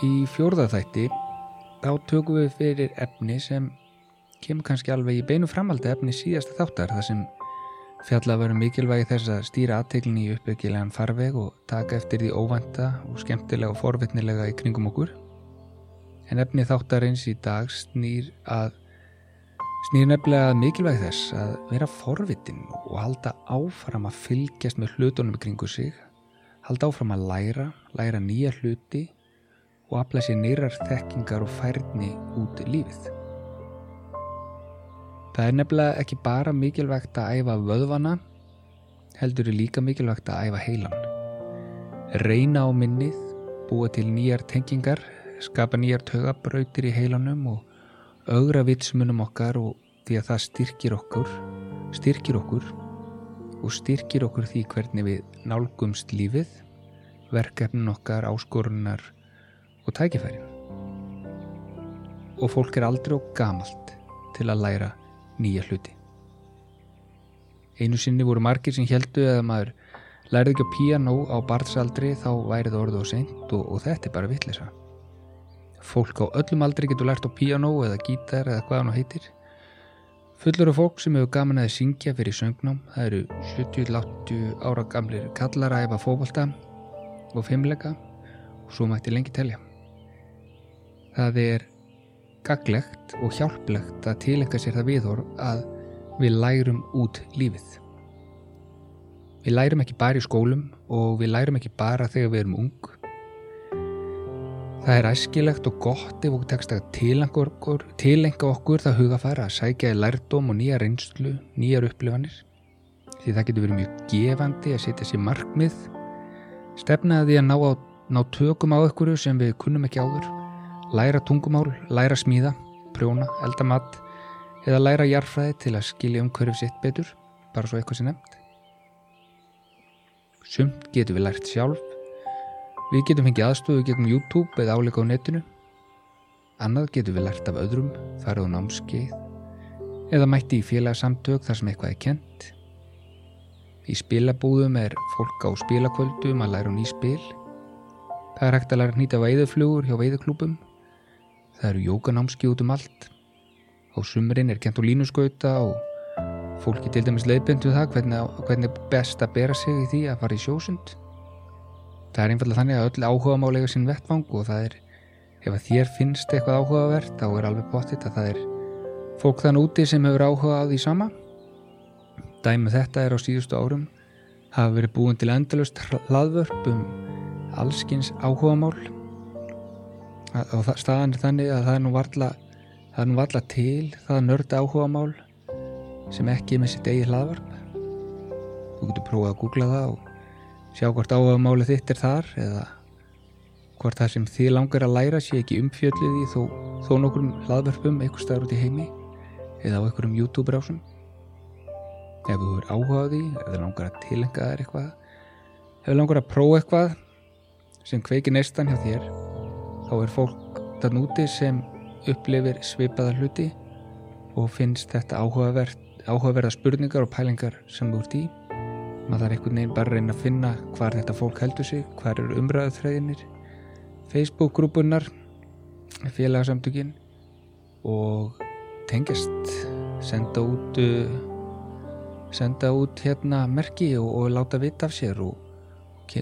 Í fjórðaþætti þá tökum við fyrir efni sem kemur kannski alveg í beinu framaldi efni síðasta þáttar þar sem fjalla að vera mikilvægi þess að stýra aðteglin í uppbyggilegan farveg og taka eftir því óvænta og skemmtilega og forvitnilega í kringum okkur. En efni þáttarins í dag snýr að snýr nefnilega að mikilvægi þess að vera forvitin og halda áfram að fylgjast með hlutunum kringu sig, halda áfram að læra, læra nýja hluti og afla sér nýrar þekkingar og færni út lífið. Það er nefnilega ekki bara mikilvægt að æfa vöðvana, heldur er líka mikilvægt að æfa heilan. Reyna á minnið, búa til nýjar tengingar, skapa nýjar tögabrautir í heilanum og augra vitsmunum okkar og því að það styrkir okkur, styrkir okkur og styrkir okkur því hvernig við nálgumst lífið, verkefnin okkar, áskorunar og tækifærin. Og fólk er aldrei og gamalt til að læra nýja hluti. Einu sinni voru margir sem heldu að maður lærði ekki á piano á barðsaldri þá værið orðu og seint og, og þetta er bara vittlisa. Fólk á öllum aldri getur lært á piano eða gítar eða hvað hann heitir. Fullur af fólk sem hefur gaman að syngja fyrir söngnám, það eru 70-80 ára gamlir kallar að efa fókbalta og fimmleika og svo mætti lengi telja. Það er gaglegt og hjálplegt að tilenga sér það viðhor að við lærum út lífið. Við lærum ekki bara í skólum og við lærum ekki bara þegar við erum ung. Það er æskilegt og gott ef okkur tekst að tilenga okkur, okkur það hugafæra að sækja í lærdóm og nýja reynslu, nýjar upplifanir. Því það getur verið mjög gefandi að setja sér markmið, stefnaði að ná, á, ná tökum á ykkur sem við kunnum ekki áður læra tungumál, læra smíða, prjóna, elda mat eða læra jarfræði til að skilja umhverfið sitt betur, bara svo eitthvað sem nefnd. Sumt getum við lært sjálf, við getum fengið aðstofu gegnum YouTube eða áleika á netinu, annað getum við lært af öðrum, farið á námskeið eða mætti í félagsamtök þar sem eitthvað er kent. Í spilabúðum er fólk á spilakvöldum að læra um ný spil. Það er hægt að læra nýta veiðuflugur hjá veiðuklúpum Það eru jókanámski út um allt. Á sumurinn er kent á línuskauta og fólki til dæmis leiðbind við það hvernig, hvernig best að bera sig í því að fara í sjósund. Það er einfallega þannig að öll áhuga málega sín vettvang og það er, ef að þér finnst eitthvað áhugavert, þá er alveg bóttið að það er fólk þann úti sem hefur áhuga á því sama. Dæmið þetta er á síðustu árum, hafa verið búin til endalust hlaðvörp um allskins áhuga mál og staðan er þannig að það er nú varla það er nú varla til það nörda áhuga mál sem ekki er með sitt eigi hlaðvarp. Þú getur prófað að googla það og sjá hvort áhuga máli þitt er þar eða hvort það sem þið langar að læra sé ekki umfjöldið í þó, þó nokkrum hlaðvarpum eitthvað staður út í heimi eða á einhverjum YouTube rásum. Ef þú er áhugaði ef þið langar að tilenga þér eitthvað ef þið langar að prófa eitthvað sem kveiki neistan hjá þér þá er fólk þann úti sem upplifir svipaða hluti og finnst þetta áhugaverða spurningar og pælingar sem þú ert í. Maður þarf einhvern veginn bara að reyna að finna hvar þetta fólk heldur sig, hvar eru umræðuþræðinir Facebook-grúpunar félagsamtökin og tengjast. Senda út uh, senda út hérna merki og, og láta vita af sér og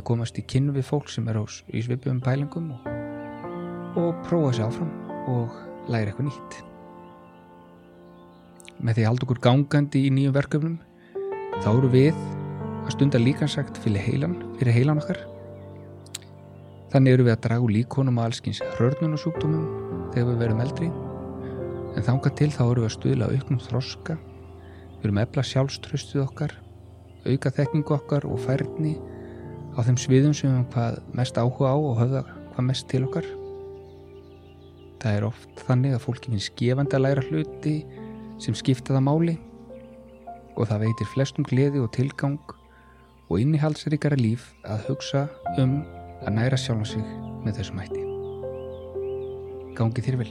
komast í kynnu við fólk sem er á, í svipum pælingum og og prófa sér áfram og læra eitthvað nýtt. Með því að halda okkur gangandi í nýjum verkefnum þá eru við að stunda líkansagt fyrir heilan, fyrir heilan okkar. Þannig eru við að dragu líkonum að allskins hörnunarsúkdómum þegar við verum eldri en þánga til þá eru við að stuðla auknum þroska, við erum efla sjálfströstuð okkar, auka þekkingu okkar og færni á þeim sviðum sem við hvað mest áhuga á og höfða hvað mest til okkar Það er oft þannig að fólki finnst gefandi að læra hluti sem skipta það máli og það veitir flestum gleði og tilgang og innihaldsrikara líf að hugsa um að næra sjálf sig með þessum hætti. Gangi þér vel.